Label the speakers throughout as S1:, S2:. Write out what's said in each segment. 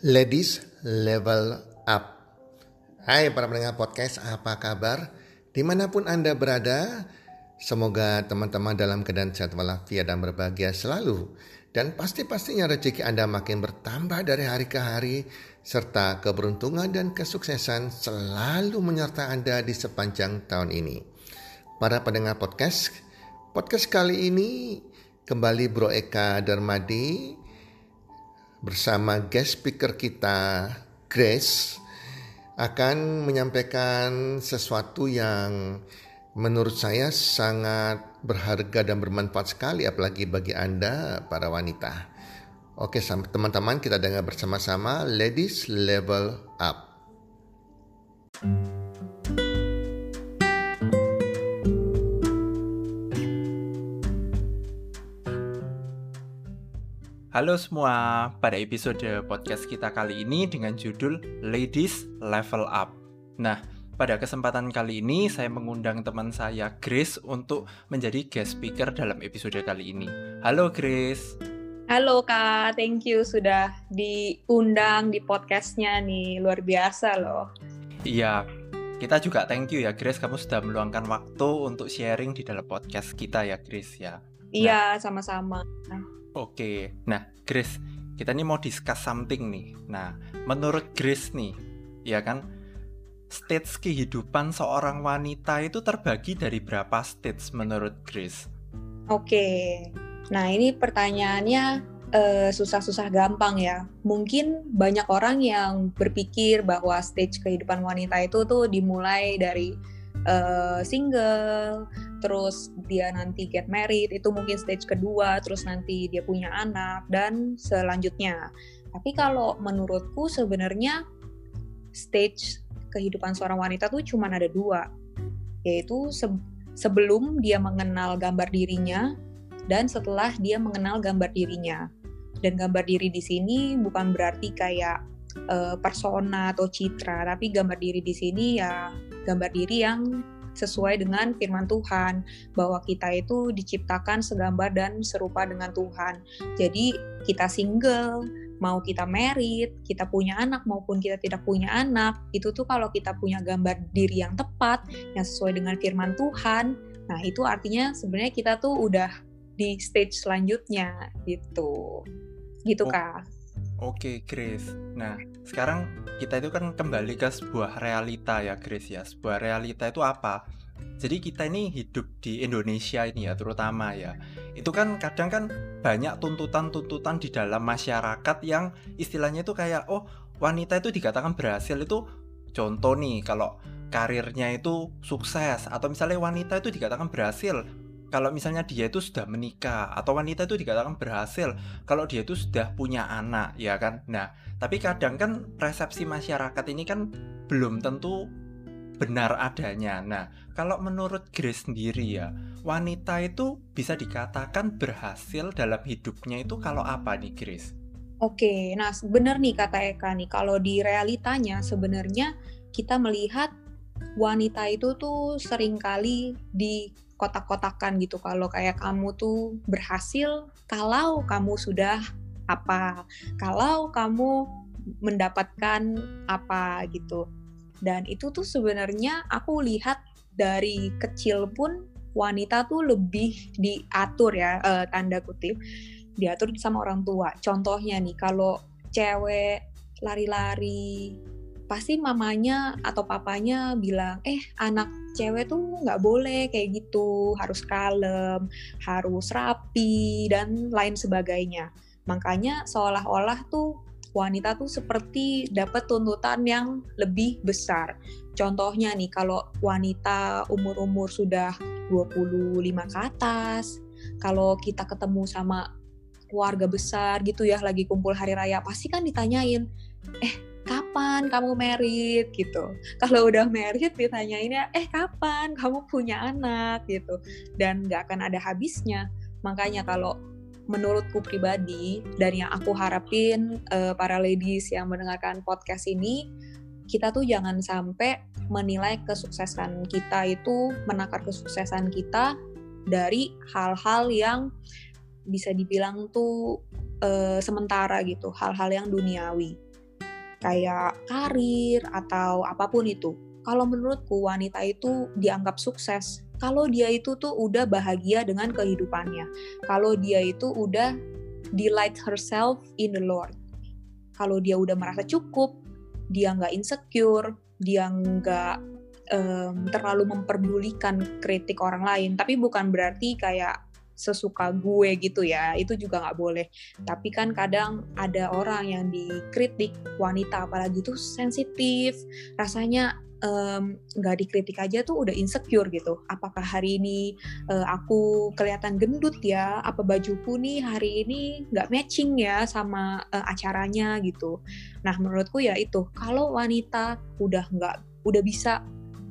S1: Ladies Level Up. Hai para pendengar podcast, apa kabar? Di mana pun Anda berada, semoga teman-teman dalam keadaan sehat walafiat dan berbahagia selalu. Dan pasti-pastinya rezeki Anda makin bertambah dari hari ke hari, serta keberuntungan dan kesuksesan selalu menyertai Anda di sepanjang tahun ini. Para pendengar podcast, podcast kali ini kembali Bro Eka Darmadi bersama guest speaker kita Grace akan menyampaikan sesuatu yang menurut saya sangat berharga dan bermanfaat sekali apalagi bagi Anda para wanita. Oke, teman-teman kita dengar bersama-sama Ladies Level Up.
S2: Halo semua, pada episode podcast kita kali ini dengan judul Ladies Level Up. Nah, pada kesempatan kali ini saya mengundang teman saya Grace untuk menjadi guest speaker dalam episode kali ini. Halo Grace.
S3: Halo Kak, thank you sudah diundang di podcastnya nih, luar biasa loh.
S2: Iya, kita juga thank you ya Grace, kamu sudah meluangkan waktu untuk sharing di dalam podcast kita ya Grace ya.
S3: Iya, sama-sama.
S2: Oke, nah Grace, kita ini mau discuss something nih. Nah, menurut Grace nih, ya kan, stage kehidupan seorang wanita itu terbagi dari berapa stage menurut Grace?
S3: Oke, nah ini pertanyaannya uh, susah-susah gampang ya. Mungkin banyak orang yang berpikir bahwa stage kehidupan wanita itu tuh dimulai dari uh, single, terus dia nanti get married, itu mungkin stage kedua, terus nanti dia punya anak, dan selanjutnya. Tapi kalau menurutku sebenarnya stage kehidupan seorang wanita tuh cuma ada dua, yaitu se sebelum dia mengenal gambar dirinya dan setelah dia mengenal gambar dirinya. Dan gambar diri di sini bukan berarti kayak uh, persona atau citra, tapi gambar diri di sini ya gambar diri yang sesuai dengan firman Tuhan bahwa kita itu diciptakan segambar dan serupa dengan Tuhan. Jadi kita single, mau kita married, kita punya anak maupun kita tidak punya anak, itu tuh kalau kita punya gambar diri yang tepat, yang sesuai dengan firman Tuhan, nah itu artinya sebenarnya kita tuh udah di stage selanjutnya gitu. Gitu, oh. Kak.
S2: Oke, Chris. Nah, sekarang kita itu kan kembali ke sebuah realita ya, Chris ya. Sebuah realita itu apa? Jadi kita ini hidup di Indonesia ini ya, terutama ya. Itu kan kadang kan banyak tuntutan-tuntutan di dalam masyarakat yang istilahnya itu kayak oh, wanita itu dikatakan berhasil itu contoh nih kalau karirnya itu sukses atau misalnya wanita itu dikatakan berhasil kalau misalnya dia itu sudah menikah atau wanita itu dikatakan berhasil kalau dia itu sudah punya anak ya kan? Nah tapi kadang kan persepsi masyarakat ini kan belum tentu benar adanya. Nah kalau menurut Grace sendiri ya wanita itu bisa dikatakan berhasil dalam hidupnya itu kalau apa nih Grace?
S3: Oke, nah benar nih kata Eka nih, kalau di realitanya sebenarnya kita melihat wanita itu tuh sering kali di kotak-kotakan gitu. Kalau kayak kamu tuh berhasil kalau kamu sudah apa kalau kamu mendapatkan apa gitu. Dan itu tuh sebenarnya aku lihat dari kecil pun wanita tuh lebih diatur ya uh, tanda kutip diatur sama orang tua. Contohnya nih kalau cewek lari-lari pasti mamanya atau papanya bilang eh anak cewek tuh nggak boleh kayak gitu harus kalem harus rapi dan lain sebagainya. Makanya seolah-olah tuh wanita tuh seperti dapat tuntutan yang lebih besar. Contohnya nih kalau wanita umur-umur sudah 25 ke atas kalau kita ketemu sama keluarga besar gitu ya lagi kumpul hari raya pasti kan ditanyain eh kapan kamu merit gitu. Kalau udah merit ditanyain ya, eh kapan kamu punya anak gitu. Dan nggak akan ada habisnya. Makanya kalau menurutku pribadi dan yang aku harapin uh, para ladies yang mendengarkan podcast ini, kita tuh jangan sampai menilai kesuksesan kita itu menakar kesuksesan kita dari hal-hal yang bisa dibilang tuh uh, sementara gitu, hal-hal yang duniawi kayak karir atau apa pun itu. Kalau menurutku wanita itu dianggap sukses kalau dia itu tuh udah bahagia dengan kehidupannya. Kalau dia itu udah delight herself in the Lord. Kalau dia udah merasa cukup, dia nggak insecure, dia nggak um, terlalu memperdulikan kritik orang lain. Tapi bukan berarti kayak sesuka gue gitu ya itu juga nggak boleh tapi kan kadang ada orang yang dikritik wanita apalagi tuh sensitif rasanya nggak um, dikritik aja tuh udah insecure gitu. Apakah hari ini uh, aku kelihatan gendut ya? Apa bajuku nih hari ini nggak matching ya sama uh, acaranya gitu. Nah menurutku ya itu kalau wanita udah nggak udah bisa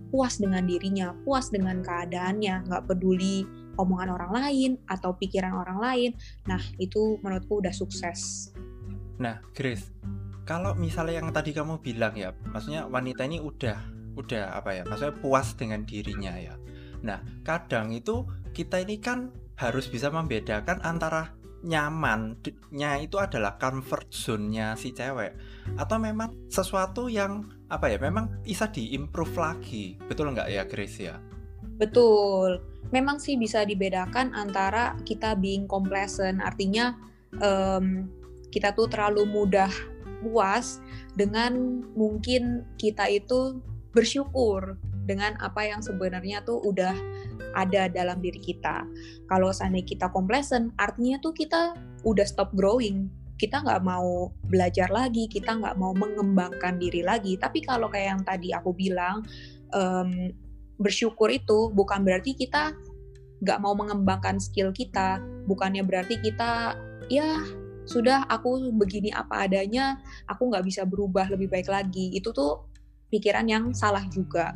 S3: puas dengan dirinya, puas dengan keadaannya, nggak peduli omongan orang lain atau pikiran orang lain. Nah itu menurutku udah sukses.
S2: Nah Grace, kalau misalnya yang tadi kamu bilang ya, maksudnya wanita ini udah udah apa ya maksudnya puas dengan dirinya ya. Nah kadang itu kita ini kan harus bisa membedakan antara nyamannya itu adalah comfort zone-nya si cewek atau memang sesuatu yang apa ya memang bisa diimprove lagi. Betul nggak ya Grace ya?
S3: Betul memang sih bisa dibedakan antara kita being complacent artinya um, kita tuh terlalu mudah puas dengan mungkin kita itu bersyukur dengan apa yang sebenarnya tuh udah ada dalam diri kita. Kalau seandainya kita complacent, artinya tuh kita udah stop growing. Kita nggak mau belajar lagi, kita nggak mau mengembangkan diri lagi. Tapi kalau kayak yang tadi aku bilang, um, bersyukur itu bukan berarti kita nggak mau mengembangkan skill kita. Bukannya berarti kita, ya sudah aku begini apa adanya, aku nggak bisa berubah lebih baik lagi. Itu tuh pikiran yang salah juga.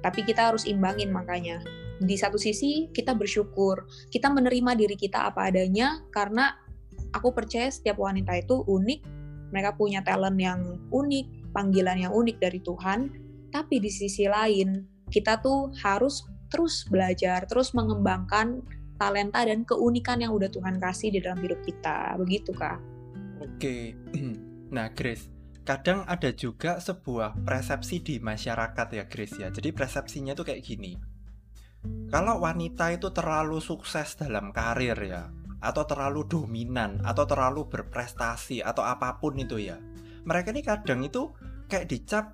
S3: Tapi kita harus imbangin makanya. Di satu sisi kita bersyukur, kita menerima diri kita apa adanya karena aku percaya setiap wanita itu unik, mereka punya talent yang unik, panggilan yang unik dari Tuhan. Tapi di sisi lain, kita tuh harus terus belajar, terus mengembangkan talenta dan keunikan yang udah Tuhan kasih di dalam hidup kita. Begitu, Kak.
S2: Oke. Nah, Grace, kadang ada juga sebuah persepsi di masyarakat ya Grace ya. Jadi persepsinya tuh kayak gini. Kalau wanita itu terlalu sukses dalam karir ya, atau terlalu dominan, atau terlalu berprestasi, atau apa pun itu ya. Mereka ini kadang itu kayak dicap,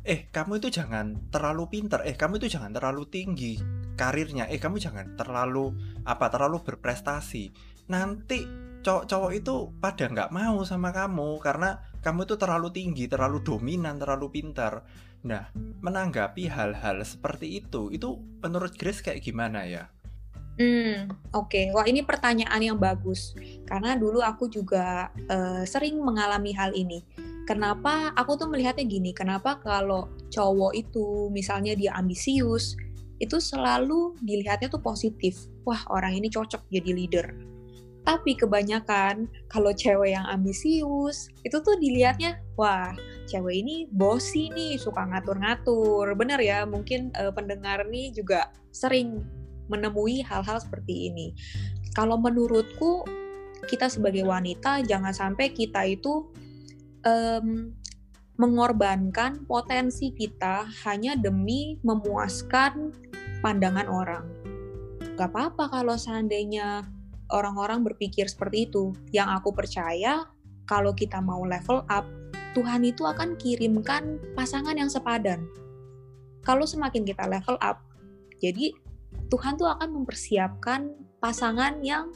S2: eh kamu itu jangan terlalu pinter, eh kamu itu jangan terlalu tinggi karirnya, eh kamu jangan terlalu apa terlalu berprestasi. Nanti cowok-cowok itu pada nggak mau sama kamu karena kamu itu terlalu tinggi, terlalu dominan, terlalu pintar. Nah, menanggapi hal-hal seperti itu, itu menurut Grace kayak gimana ya?
S3: Hmm, oke. Okay. Wah, ini pertanyaan yang bagus. Karena dulu aku juga uh, sering mengalami hal ini. Kenapa aku tuh melihatnya gini? Kenapa kalau cowok itu misalnya dia ambisius, itu selalu dilihatnya tuh positif. Wah, orang ini cocok jadi leader tapi kebanyakan kalau cewek yang ambisius itu tuh dilihatnya wah cewek ini bosi nih suka ngatur-ngatur. Bener ya, mungkin uh, pendengar nih juga sering menemui hal-hal seperti ini. Kalau menurutku kita sebagai wanita jangan sampai kita itu um, mengorbankan potensi kita hanya demi memuaskan pandangan orang. Gak apa-apa kalau seandainya orang-orang berpikir seperti itu. Yang aku percaya, kalau kita mau level up, Tuhan itu akan kirimkan pasangan yang sepadan. Kalau semakin kita level up, jadi Tuhan tuh akan mempersiapkan pasangan yang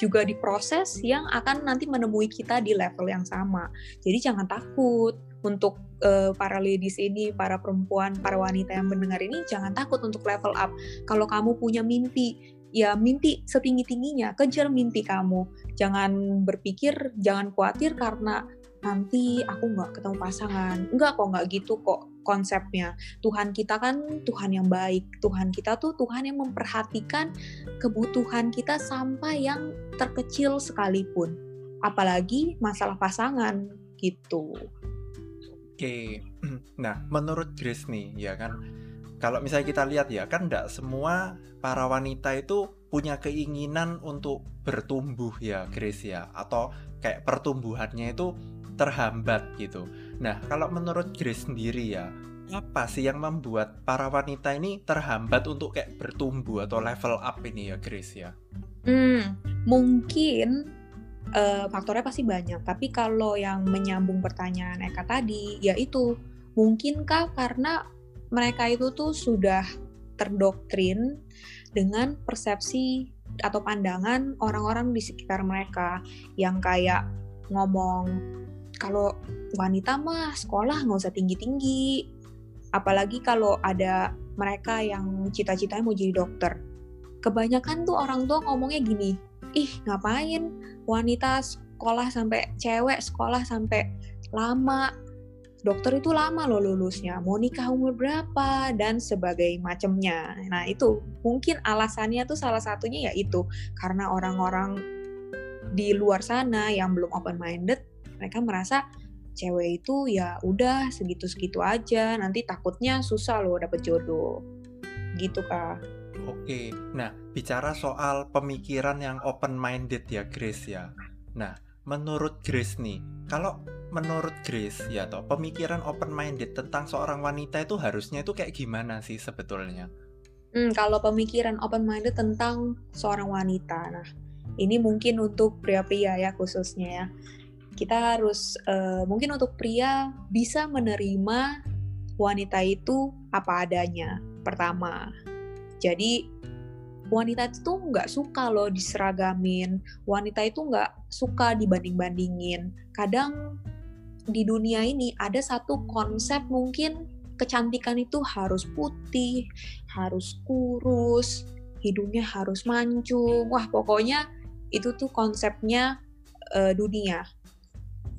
S3: juga diproses yang akan nanti menemui kita di level yang sama. Jadi jangan takut untuk uh, para ladies ini, para perempuan, para wanita yang mendengar ini jangan takut untuk level up. Kalau kamu punya mimpi, ya mimpi setinggi-tingginya, kejar mimpi kamu. Jangan berpikir, jangan khawatir karena nanti aku nggak ketemu pasangan. Enggak kok, nggak gitu kok konsepnya. Tuhan kita kan Tuhan yang baik. Tuhan kita tuh Tuhan yang memperhatikan kebutuhan kita sampai yang terkecil sekalipun. Apalagi masalah pasangan gitu.
S2: Oke, nah menurut Grace nih, ya kan, kalau misalnya kita lihat ya kan tidak semua para wanita itu punya keinginan untuk bertumbuh ya Grace ya atau kayak pertumbuhannya itu terhambat gitu. Nah, kalau menurut Grace sendiri ya, apa sih yang membuat para wanita ini terhambat untuk kayak bertumbuh atau level up ini ya Grace ya?
S3: Hmm, mungkin uh, faktornya pasti banyak. Tapi kalau yang menyambung pertanyaan Eka tadi, yaitu mungkinkah karena mereka itu tuh sudah terdoktrin dengan persepsi atau pandangan orang-orang di sekitar mereka yang kayak ngomong kalau wanita mah sekolah nggak usah tinggi-tinggi. Apalagi kalau ada mereka yang cita-citanya mau jadi dokter. Kebanyakan tuh orang tua ngomongnya gini ih ngapain wanita sekolah sampai cewek sekolah sampai lama? Dokter itu lama loh lulusnya, mau nikah umur berapa dan sebagai macamnya. Nah itu mungkin alasannya tuh salah satunya ya itu karena orang-orang di luar sana yang belum open minded, mereka merasa cewek itu ya udah segitu-segitu aja, nanti takutnya susah loh dapet jodoh. Gitu kak.
S2: Oke, nah bicara soal pemikiran yang open minded ya Grace ya. Nah, menurut Grace nih, kalau menurut Grace ya toh pemikiran open minded tentang seorang wanita itu harusnya itu kayak gimana sih sebetulnya?
S3: Hmm, kalau pemikiran open minded tentang seorang wanita, nah ini mungkin untuk pria-pria ya khususnya ya. Kita harus uh, mungkin untuk pria bisa menerima wanita itu apa adanya. Pertama, jadi wanita itu nggak suka loh diseragamin. Wanita itu nggak suka dibanding-bandingin. Kadang di dunia ini ada satu konsep mungkin kecantikan itu harus putih, harus kurus, hidungnya harus mancung. Wah, pokoknya itu tuh konsepnya uh, dunia.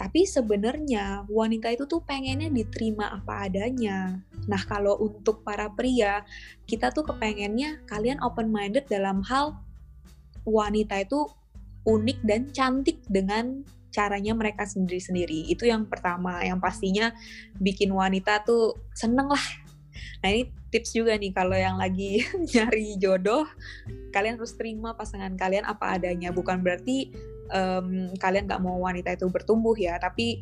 S3: Tapi sebenarnya wanita itu tuh pengennya diterima apa adanya. Nah, kalau untuk para pria, kita tuh kepengennya kalian open minded dalam hal wanita itu unik dan cantik dengan caranya mereka sendiri-sendiri. Itu yang pertama, yang pastinya bikin wanita tuh seneng lah. Nah ini tips juga nih kalau yang lagi nyari jodoh, kalian harus terima pasangan kalian apa adanya. Bukan berarti um, kalian gak mau wanita itu bertumbuh ya, tapi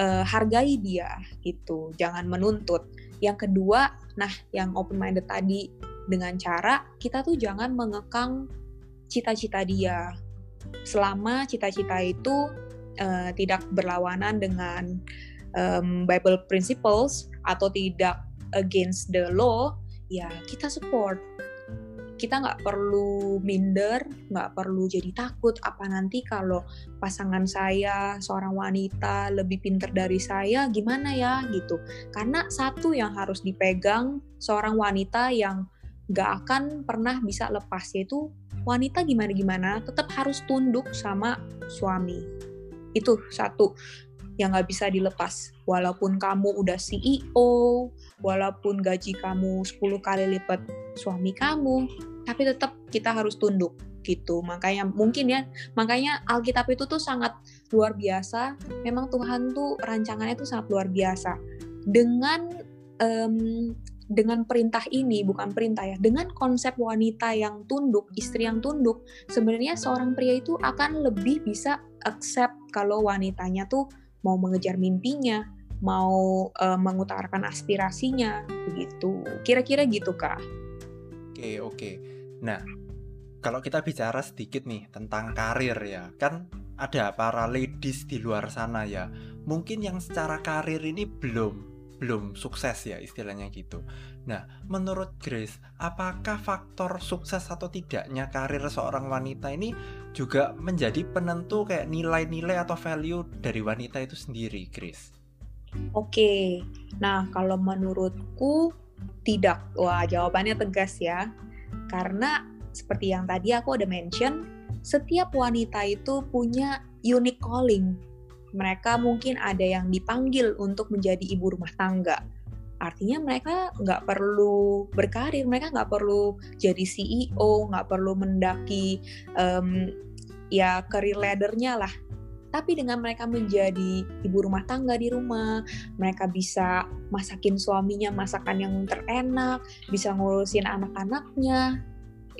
S3: uh, hargai dia gitu. Jangan menuntut. Yang kedua, nah yang open minded tadi dengan cara kita tuh jangan mengekang cita-cita dia. Selama cita-cita itu uh, tidak berlawanan dengan um, Bible principles atau tidak against the law, ya kita support. Kita nggak perlu minder, nggak perlu jadi takut. Apa nanti kalau pasangan saya seorang wanita lebih pinter dari saya gimana ya gitu. Karena satu yang harus dipegang seorang wanita yang nggak akan pernah bisa lepas yaitu wanita gimana-gimana tetap harus tunduk sama suami. Itu satu yang nggak bisa dilepas. Walaupun kamu udah CEO, walaupun gaji kamu 10 kali lipat suami kamu, tapi tetap kita harus tunduk gitu. Makanya mungkin ya, makanya Alkitab itu tuh sangat luar biasa. Memang Tuhan tuh rancangannya tuh sangat luar biasa. Dengan um, dengan perintah ini bukan perintah ya dengan konsep wanita yang tunduk istri yang tunduk sebenarnya seorang pria itu akan lebih bisa accept kalau wanitanya tuh mau mengejar mimpinya mau uh, mengutarakan aspirasinya begitu. Kira-kira gitu kak.
S2: Oke oke. Nah kalau kita bicara sedikit nih tentang karir ya kan ada para ladies di luar sana ya. Mungkin yang secara karir ini belum belum sukses ya istilahnya gitu. Nah, menurut Grace, apakah faktor sukses atau tidaknya karir seorang wanita ini juga menjadi penentu kayak nilai-nilai atau value dari wanita itu sendiri, Grace?
S3: Oke, nah kalau menurutku tidak. Wah, jawabannya tegas ya. Karena seperti yang tadi aku udah mention, setiap wanita itu punya unique calling mereka mungkin ada yang dipanggil untuk menjadi ibu rumah tangga. Artinya mereka nggak perlu berkarir, mereka nggak perlu jadi CEO, nggak perlu mendaki um, ya career ladder-nya lah. Tapi dengan mereka menjadi ibu rumah tangga di rumah, mereka bisa masakin suaminya masakan yang terenak, bisa ngurusin anak-anaknya.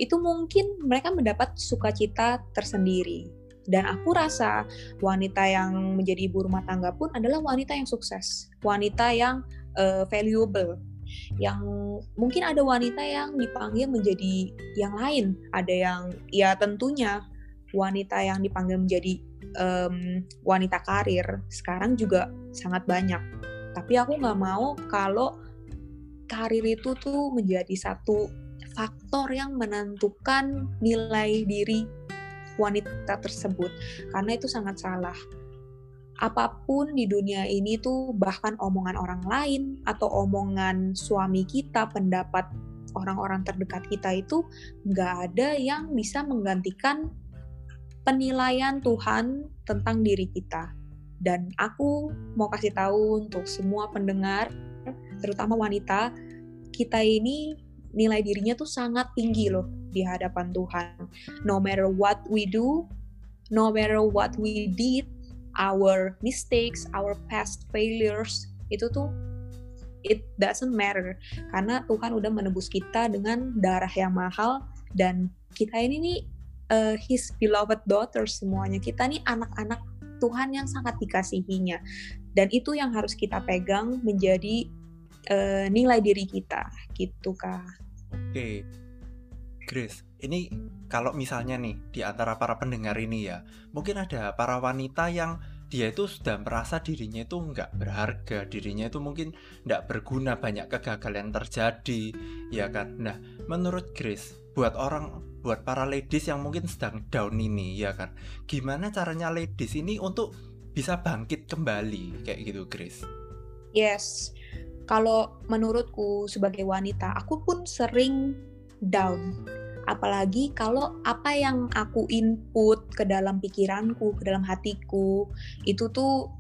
S3: Itu mungkin mereka mendapat sukacita tersendiri Dan aku rasa wanita yang menjadi ibu rumah tangga pun adalah wanita yang sukses, wanita yang uh, valuable, yang mungkin ada wanita yang dipanggil menjadi yang lain, ada yang ya tentunya wanita yang dipanggil menjadi um, wanita karir sekarang juga sangat banyak. Tapi aku nggak mau kalau karir itu tuh menjadi satu faktor yang menentukan nilai diri wanita tersebut. Karena itu sangat salah apa pun di dunia ini tuh bahkan omongan orang lain atau omongan suami kita pendapat orang-orang terdekat kita itu nggak ada yang bisa menggantikan penilaian Tuhan tentang diri kita dan aku mau kasih tahu untuk semua pendengar terutama wanita kita ini nilai dirinya tuh sangat tinggi loh di hadapan Tuhan. No matter what we do, no matter what we did, our mistakes, our past failures, itu tuh it doesn't matter karena Tuhan udah menebus kita dengan darah yang mahal dan kita ini nih uh, his beloved daughters semuanya. Kita nih anak-anak Tuhan yang sangat dikasihinya. Dan itu yang harus kita pegang menjadi uh, nilai diri kita gitu kak.
S2: Oke, Grace, ini kalau misalnya nih di antara para pendengar ini ya, mungkin ada para wanita yang dia itu sudah merasa dirinya itu nggak berharga, dirinya itu mungkin nggak berguna, banyak kegagalan terjadi, ya kan? Nah, menurut Grace, buat orang, buat para ladies yang mungkin sedang down ini, ya kan? Gimana caranya ladies ini untuk bisa bangkit kembali, kayak gitu, Grace?
S3: Yes, kalau menurutku sebagai wanita, aku pun sering down. Apalagi kalau apa yang aku input ke dalam pikiranku, ke dalam hatiku, itu tuh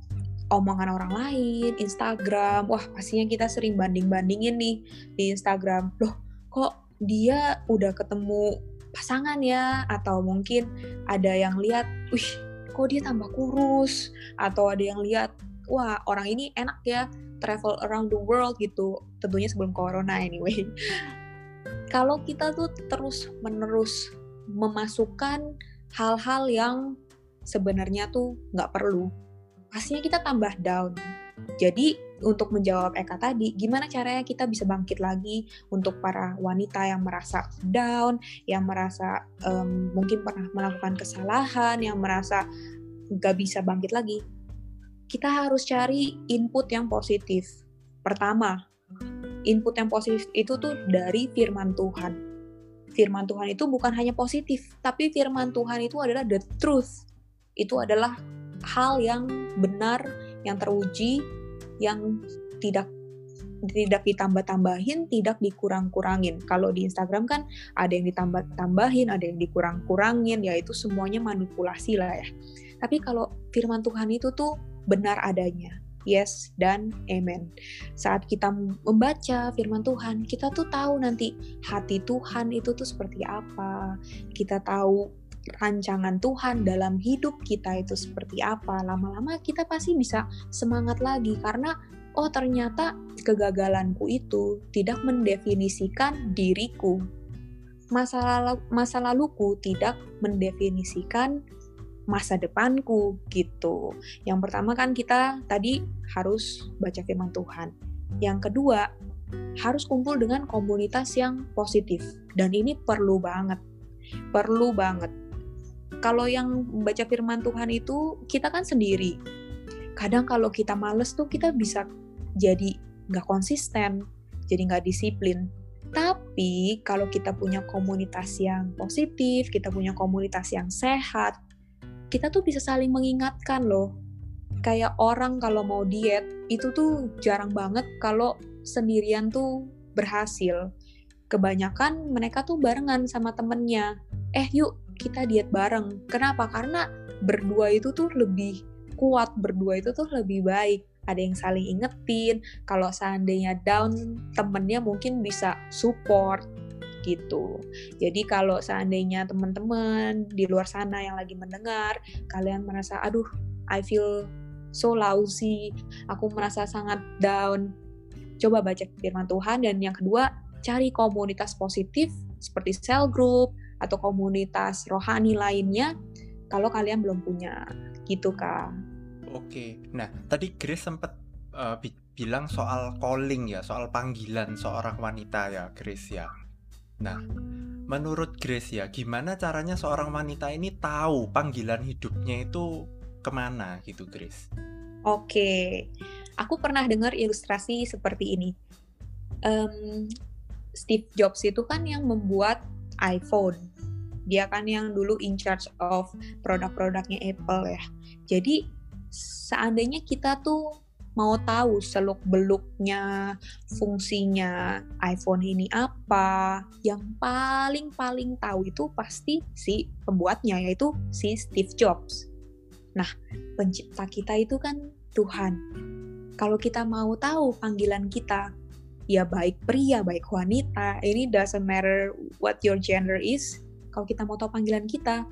S3: omongan orang lain, Instagram. Wah, pastinya kita sering banding-bandingin nih di Instagram. Loh, kok dia udah ketemu pasangan ya? Atau mungkin ada yang lihat, wih, kok dia tambah kurus? Atau ada yang lihat, wah, orang ini enak ya travel around the world gitu tentunya sebelum corona anyway kalau kita tuh terus menerus memasukkan hal-hal yang sebenarnya tuh nggak perlu pastinya kita tambah down jadi untuk menjawab Eka tadi, gimana caranya kita bisa bangkit lagi untuk para wanita yang merasa down, yang merasa um, mungkin pernah melakukan kesalahan, yang merasa nggak bisa bangkit lagi? kita harus cari input yang positif. Pertama, input yang positif itu tuh dari firman Tuhan. Firman Tuhan itu bukan hanya positif, tapi firman Tuhan itu adalah the truth. Itu adalah hal yang benar, yang teruji, yang tidak tidak ditambah-tambahin, tidak dikurang-kurangin. Kalau di Instagram kan ada yang ditambah-tambahin, ada yang dikurang-kurangin, ya itu semuanya manipulasi lah ya. Tapi kalau firman Tuhan itu tuh benar adanya. Yes dan amen. Saat kita membaca firman Tuhan, kita tuh tahu nanti hati Tuhan itu tuh seperti apa. Kita tahu rancangan Tuhan dalam hidup kita itu seperti apa. Lama-lama kita pasti bisa semangat lagi karena oh ternyata kegagalanku itu tidak mendefinisikan diriku. Masa lalu, masa laluku tidak mendefinisikan masa depanku gitu. Yang pertama kan kita tadi harus baca firman Tuhan. Yang kedua, harus kumpul dengan komunitas yang positif. Dan ini perlu banget. Perlu banget. Kalau yang baca firman Tuhan itu kita kan sendiri. Kadang kalau kita males tuh kita bisa jadi nggak konsisten, jadi nggak disiplin. Tapi kalau kita punya komunitas yang positif, kita punya komunitas yang sehat, kita tuh bisa saling mengingatkan loh. Kayak orang kalau mau diet, itu tuh jarang banget kalau sendirian tuh berhasil. Kebanyakan mereka tuh barengan sama temennya. Eh yuk kita diet bareng. Kenapa? Karena berdua itu tuh lebih kuat, berdua itu tuh lebih baik. Ada yang saling ingetin, kalau seandainya down, temennya mungkin bisa support gitu. Jadi kalau seandainya teman-teman di luar sana yang lagi mendengar, kalian merasa aduh, I feel so lousy, aku merasa sangat down. Coba baca firman Tuhan dan yang kedua, cari komunitas positif seperti cell group atau komunitas rohani lainnya kalau kalian belum punya gitu kak.
S2: Oke, nah tadi Grace sempat uh, bi bilang soal calling ya, soal panggilan seorang wanita ya Grace ya. Nah, menurut Grace ya, gimana caranya seorang wanita ini tahu panggilan hidupnya itu ke mana gitu Grace?
S3: Oke, aku pernah dengar ilustrasi seperti ini. Um, Steve Jobs itu kan yang membuat iPhone. Dia kan yang dulu in charge of produk-produknya Apple ya. Jadi seandainya kita tuh mau tahu seluk beluknya fungsinya iPhone ini apa. Yang paling paling tahu itu pasti si pembuatnya yaitu si Steve Jobs. Nah pencipta kita itu kan Tuhan. Kalau kita mau tahu panggilan kita ya baik pria baik wanita ini doesn't matter what your gender is kalau kita mau tahu panggilan kita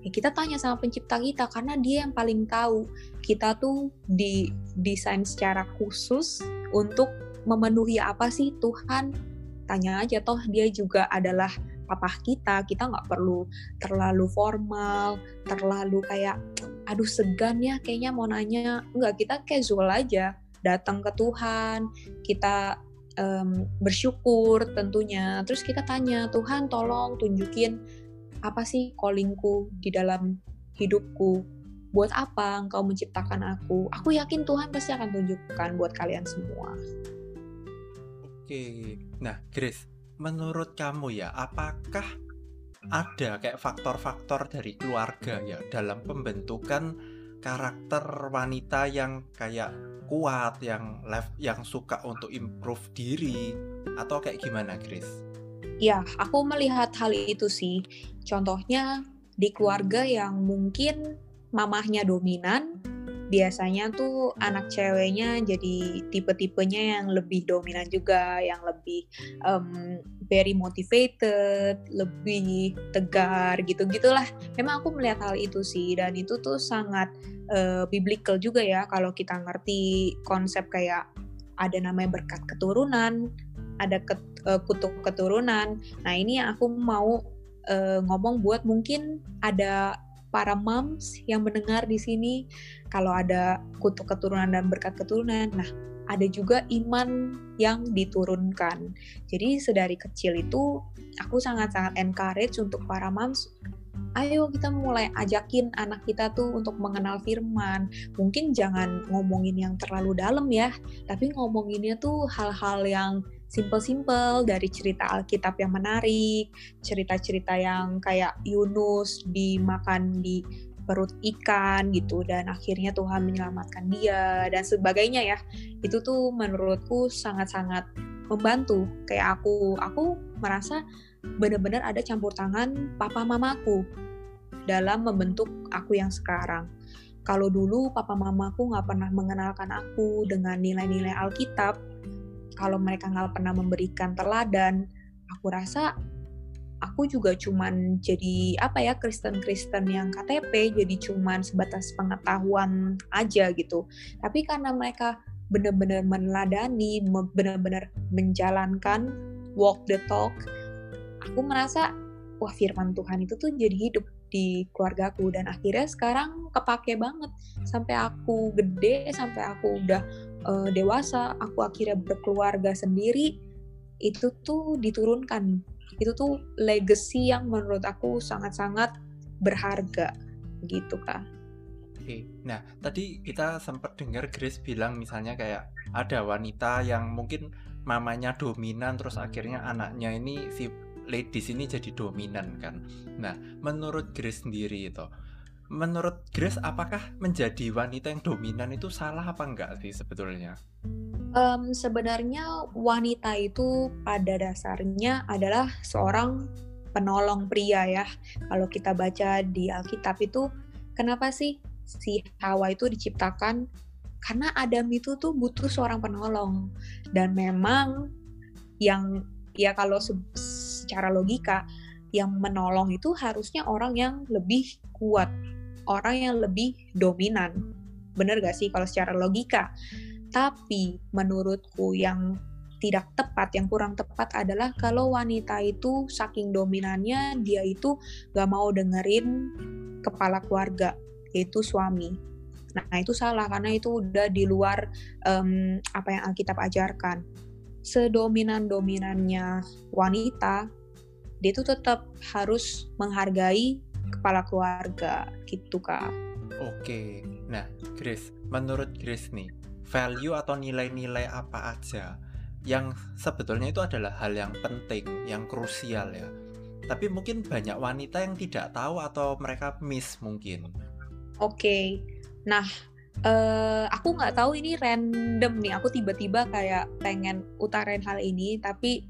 S3: ya kita tanya sama pencipta kita karena dia yang paling tahu. Kita tuh di desain secara khusus untuk memenuhi apa sih Tuhan? Tanya aja toh dia juga adalah papa kita. Kita nggak perlu terlalu formal terlalu kayak aduh segan ya kayaknya mau nanya. Nggak kita casual aja. Datang ke Tuhan kita um, bersyukur tentunya. Terus kita tanya Tuhan tolong tunjukin apa sih callingku di dalam hidupku? Buat apa engkau menciptakan aku? Aku yakin Tuhan pasti akan tunjukkan buat kalian semua.
S2: Oke nah Grace menurut kamu ya apakah ada kayak faktor-faktor dari keluarga ya dalam pembentukan karakter wanita yang kayak kuat yang left yang suka untuk improve diri atau kayak gimana Grace
S3: Ya, aku melihat hal itu sih. Contohnya di keluarga yang mungkin mamahnya dominan, biasanya tuh anak ceweknya jadi tipe-tipenya yang lebih dominan juga, yang lebih um, very motivated, lebih tegar gitu-gitulah. Memang aku melihat hal itu sih dan itu tuh sangat uh, biblical juga ya kalau kita ngerti konsep kayak ada namanya berkat keturunan, ada ket, uh, kutuk keturunan. Nah ini yang aku mau uh, ngomong buat mungkin ada para moms yang mendengar di sini kalau ada kutuk keturunan dan berkat keturunan. Nah ada juga iman yang diturunkan. Jadi sedari kecil itu aku sangat-sangat encourage untuk para moms ayo kita mulai ajakin anak kita tuh untuk mengenal firman. Mungkin jangan ngomongin yang terlalu dalam ya, tapi ngomonginnya tuh hal-hal yang simple-simple dari cerita Alkitab yang menarik, cerita-cerita yang kayak Yunus dimakan di perut ikan gitu dan akhirnya Tuhan menyelamatkan dia dan sebagainya ya. Itu tuh menurutku sangat-sangat membantu. Kayak aku aku merasa benar-benar ada campur tangan papa mamaku dalam membentuk aku yang sekarang. Kalau dulu papa mamaku nggak pernah mengenalkan aku dengan nilai-nilai Alkitab, kalau mereka nggak pernah memberikan teladan aku rasa aku juga cuman jadi apa ya Kristen-Kristen yang KTP jadi cuman sebatas pengetahuan aja gitu. Tapi karena mereka benar-benar meneladani benar-benar menjalankan walk the talk aku merasa wah firman Tuhan itu tuh jadi hidup di keluargaku. Dan akhirnya sekarang kepake banget. Sampai aku gede sampai aku udah uh, dewasa aku akhirnya berkeluarga sendiri itu tuh diturunkan itu tuh legacy yang menurut aku sangat-sangat berharga gitu kak.
S2: Oke, nah tadi kita sempat dengar Grace bilang misalnya kayak ada wanita yang mungkin mamanya dominan terus akhirnya anaknya ini si ladies ini jadi dominan kan. Nah menurut Grace sendiri itu menurut Grace apakah menjadi wanita yang dominan itu salah apa enggak sih sebetulnya?
S3: Um, sebenarnya wanita itu pada dasarnya adalah seorang penolong pria ya. Kalau kita baca di Alkitab itu, kenapa sih si Hawa itu diciptakan? Karena Adam itu tuh butuh seorang penolong. Dan memang yang ya kalau secara logika yang menolong itu harusnya orang yang lebih kuat orang yang lebih dominan. Bener gak sih kalau secara logika? Tapi menurutku yang tidak tepat, yang kurang tepat adalah kalau wanita itu saking dominannya dia itu gak mau dengerin kepala keluarga, yaitu suami. Nah itu salah karena itu udah di luar um, apa yang Alkitab ajarkan. Sedominan-dominannya wanita, dia itu tetap harus menghargai kepala keluarga gitu kak.
S2: Oke, nah Grace, menurut Grace nih, value atau nilai-nilai apa aja yang sebetulnya itu adalah hal yang penting, yang krusial ya. Tapi mungkin banyak wanita yang tidak tahu atau mereka miss mungkin.
S3: Oke, nah uh, aku nggak tahu ini random nih. Aku tiba-tiba kayak pengen utarain hal ini, tapi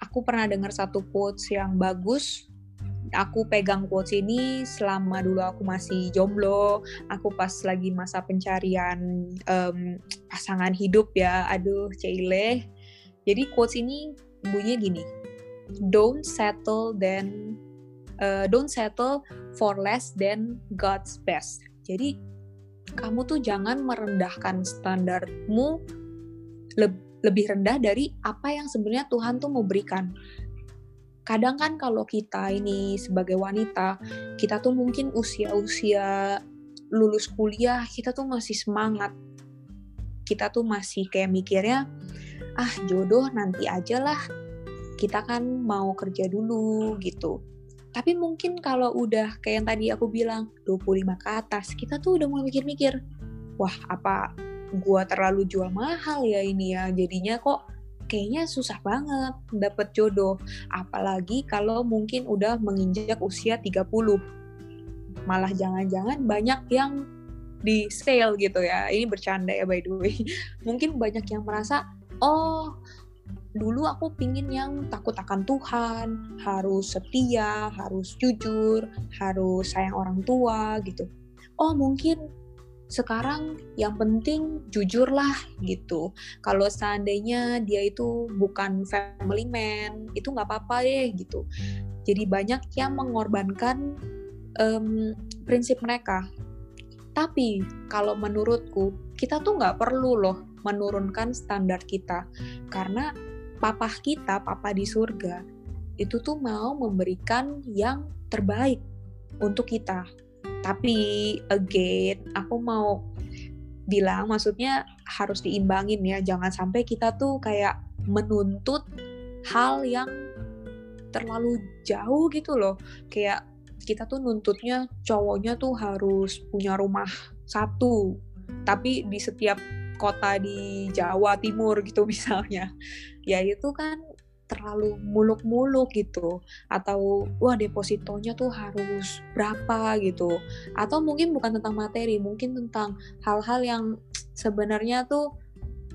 S3: aku pernah dengar satu quotes yang bagus aku pegang quotes ini selama dulu aku masih jomblo, aku pas lagi masa pencarian um, pasangan hidup ya, aduh cile. Jadi quotes ini bunyinya gini, don't settle then uh, don't settle for less than God's best. Jadi kamu tuh jangan merendahkan standarmu lebih rendah dari apa yang sebenarnya Tuhan tuh mau berikan kadang kan kalau kita ini sebagai wanita, kita tuh mungkin usia-usia lulus kuliah, kita tuh masih semangat. Kita tuh masih kayak mikirnya, ah jodoh nanti aja lah. Kita kan mau kerja dulu gitu. Tapi mungkin kalau udah kayak yang tadi aku bilang, 25 ke atas, kita tuh udah mulai mikir-mikir, wah apa gua terlalu jual mahal ya ini ya, jadinya kok kayaknya susah banget dapet jodoh. Apalagi kalau mungkin udah menginjak usia 30. Malah jangan-jangan banyak yang di sale gitu ya. Ini bercanda ya by the way. Mungkin banyak yang merasa, oh dulu aku pingin yang takut akan Tuhan, harus setia, harus jujur, harus sayang orang tua gitu. Oh mungkin sekarang yang penting jujurlah gitu. Kalau seandainya dia itu bukan family man, itu nggak apa-apa deh gitu. Jadi banyak yang mengorbankan um, prinsip mereka. Tapi kalau menurutku kita tuh nggak perlu loh menurunkan standar kita karena papa kita, papa di surga itu tuh mau memberikan yang terbaik untuk kita tapi again, aku mau bilang maksudnya harus diimbangin ya, jangan sampai kita tuh kayak menuntut hal yang terlalu jauh gitu loh. Kayak kita tuh nuntutnya cowoknya tuh harus punya rumah satu, tapi di setiap kota di Jawa Timur gitu misalnya. Ya itu kan terlalu muluk-muluk gitu. Atau wah depositonya tuh harus berapa gitu. Atau mungkin bukan tentang materi mungkin tentang hal-hal yang sebenarnya tuh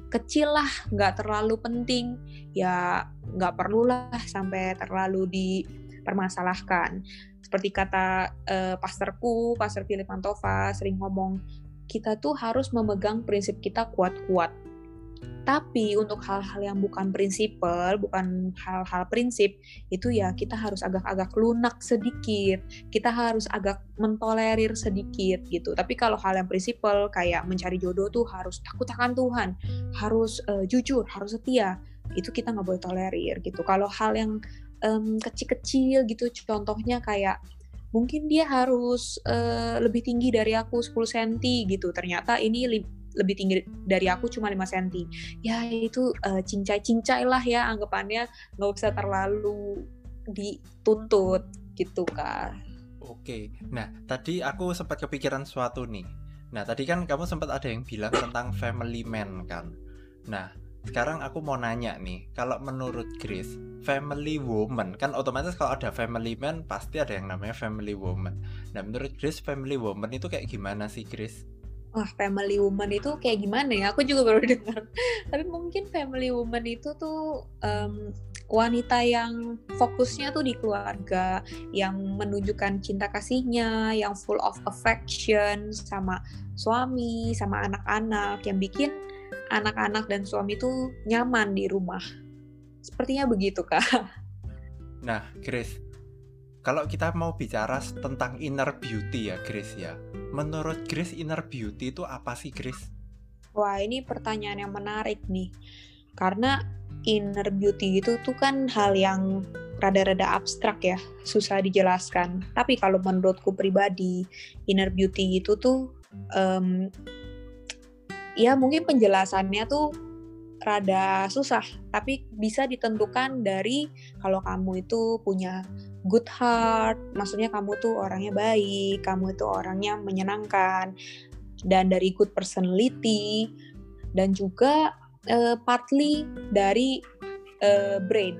S3: kecil lah nggak terlalu penting. Ya nggak perlulah sampai terlalu dipermasalahkan. Seperti kata uh, pastorku pastor Philip Mantova sering ngomong kita tuh harus memegang prinsip kita kuat-kuat tapi untuk hal-hal yang bukan prinsipal, bukan hal-hal prinsip, itu ya kita harus agak-agak lunak sedikit. Kita harus agak mentolerir sedikit gitu. Tapi kalau hal yang prinsipal kayak mencari jodoh tuh harus takut akan Tuhan, harus uh, jujur, harus setia. Itu kita nggak boleh tolerir gitu. Kalau hal yang um, kecil-kecil gitu, contohnya kayak mungkin dia harus uh, lebih tinggi dari aku 10 cm gitu. Ternyata ini lebih tinggi dari aku cuma 5 cm ya itu uh, cincai-cincai lah ya anggapannya. Nggak usah terlalu dituntut gitu kak.
S2: Oke. Nah tadi aku sempat kepikiran suatu nih. Nah tadi kan kamu sempat ada yang bilang tentang family man kan? Nah sekarang aku mau nanya nih, kalau menurut Chris, family woman kan otomatis kalau ada family man pasti ada yang namanya family woman. Nah, menurut Chris family woman itu kayak gimana sih, Chris?
S3: Wah family woman itu kayak gimana ya? Aku juga baru dengar. Tapi mungkin family woman itu tuh um, wanita yang fokusnya tuh di keluarga yang menunjukkan cinta kasihnya yang full of affection sama suami sama anak-anak yang bikin anak-anak dan suami tuh nyaman di rumah. Sepertinya begitu kak.
S2: Nah Grace kalau kita mau bicara tentang inner beauty ya Grace ya menurut Grace inner beauty itu apa sih Grace?
S3: Wah ini pertanyaan yang menarik nih karena inner beauty itu tuh kan hal yang rada-rada abstrak ya, susah dijelaskan. Tapi kalau menurutku pribadi, inner beauty itu tuh um, ya mungkin penjelasannya tuh rada susah, tapi bisa ditentukan dari kalau kamu itu punya good heart, maksudnya kamu tuh orangnya baik, kamu itu orangnya menyenangkan, dan dari good personality, dan juga uh, partly dari uh, brain.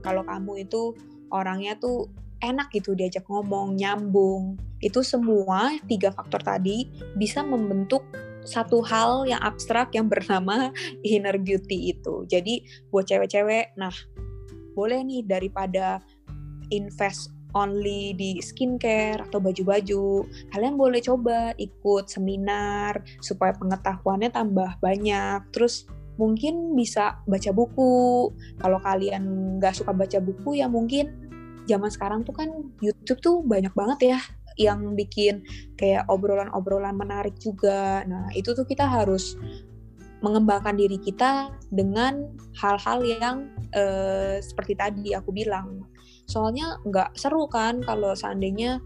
S3: Kalau kamu itu orangnya tuh enak gitu diajak ngomong, nyambung, itu semua tiga faktor tadi bisa membentuk satu hal yang abstrak yang bernama inner beauty itu. Jadi buat cewek-cewek, nah boleh nih daripada invest only di skincare atau baju-baju, kalian boleh coba ikut seminar supaya pengetahuannya tambah banyak. Terus mungkin bisa baca buku. Kalau kalian nggak suka baca buku ya mungkin zaman sekarang tuh kan YouTube tuh banyak banget ya yang bikin kayak obrolan-obrolan menarik juga. Nah, itu tuh kita harus mengembangkan diri kita dengan hal-hal yang uh, seperti tadi aku bilang. Soalnya nggak seru kan kalau seandainya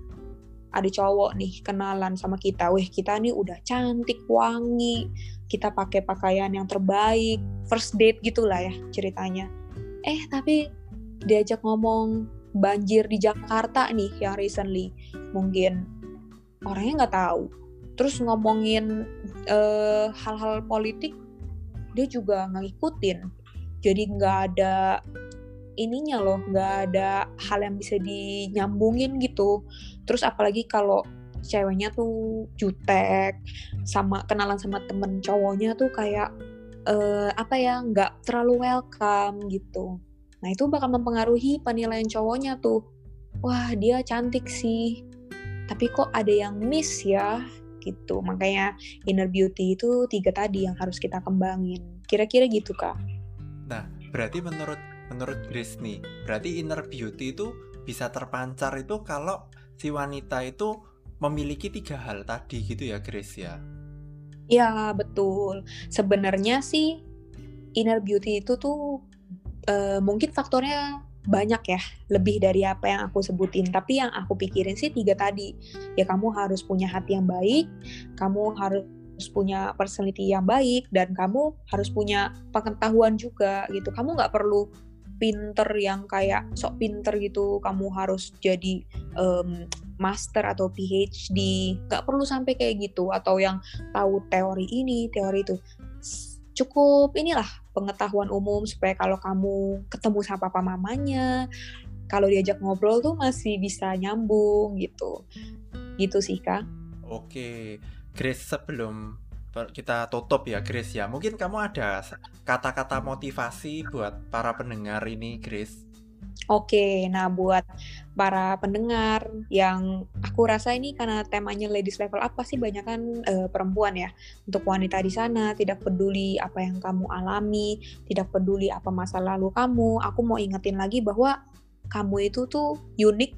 S3: ada cowok nih kenalan sama kita, weh kita nih udah cantik, wangi, kita pakai pakaian yang terbaik, first date gitulah ya ceritanya. Eh tapi diajak ngomong banjir di Jakarta nih yang recently. Mungkin orangnya nggak tahu. Terus ngomongin eh, hal-hal politik dia juga ngikutin. Jadi nggak ada ininya loh nggak ada hal yang bisa dinyambungin gitu terus apalagi kalau ceweknya tuh jutek sama kenalan sama temen cowoknya tuh kayak uh, apa ya nggak terlalu welcome gitu Nah itu bakal mempengaruhi penilaian cowoknya tuh. Wah dia cantik sih, tapi kok ada yang miss ya gitu. Makanya inner beauty itu tiga tadi yang harus kita kembangin. Kira-kira gitu kak.
S2: Nah berarti menurut menurut Grace nih, berarti inner beauty itu bisa terpancar itu kalau si wanita itu memiliki tiga hal tadi gitu ya Grace ya?
S3: Ya betul. Sebenarnya sih inner beauty itu tuh uh, mungkin faktornya banyak ya, lebih dari apa yang aku sebutin. Tapi yang aku pikirin sih tiga tadi. Ya kamu harus punya hati yang baik, kamu harus punya personality yang baik, dan kamu harus punya pengetahuan juga gitu. Kamu nggak perlu pinter yang kayak sok pinter gitu. Kamu harus jadi um, master atau PhD. Nggak perlu sampai kayak gitu. Atau yang tahu teori ini, teori itu cukup inilah pengetahuan umum supaya kalau kamu ketemu sama papa mamanya, kalau diajak ngobrol tuh masih bisa nyambung gitu. Gitu sih, Kak.
S2: Oke, Grace sebelum kita tutup ya Grace ya. Mungkin kamu ada kata-kata motivasi buat para pendengar ini Grace.
S3: Oke, nah buat para pendengar yang aku rasa ini karena temanya ladies level up pasti banyak kan uh, perempuan ya. Untuk wanita di sana tidak peduli apa yang kamu alami, tidak peduli apa masa lalu kamu. Aku mau ingetin lagi bahwa kamu itu tuh unik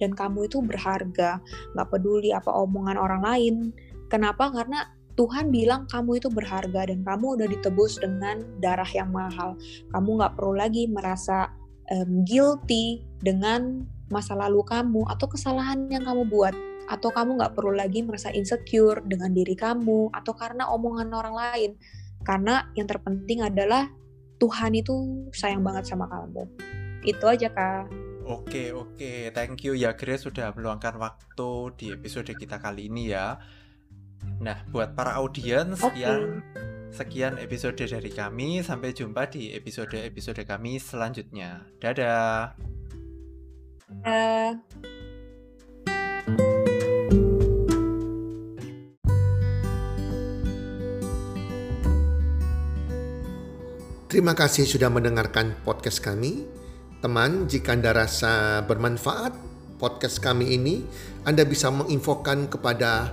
S3: dan kamu itu berharga. Gak peduli apa omongan orang lain. Kenapa? Karena Tuhan bilang kamu itu berharga dan kamu udah ditebus dengan darah yang mahal. Kamu gak perlu lagi merasa um, guilty dengan masa lalu kamu atau kesalahan yang kamu buat. Atau kamu nggak perlu lagi merasa insecure dengan diri kamu atau karena omongan orang lain. Karena yang terpenting adalah Tuhan itu sayang banget sama kamu. Itu aja kak.
S2: Oke oke, thank you ya Grace sudah meluangkan waktu di episode kita kali ini ya. Nah, buat para audiens okay. yang Sekian episode dari kami, sampai jumpa di episode-episode kami selanjutnya. Dadah. Uh.
S1: Terima kasih sudah mendengarkan podcast kami. Teman, jika Anda rasa bermanfaat podcast kami ini, Anda bisa menginfokan kepada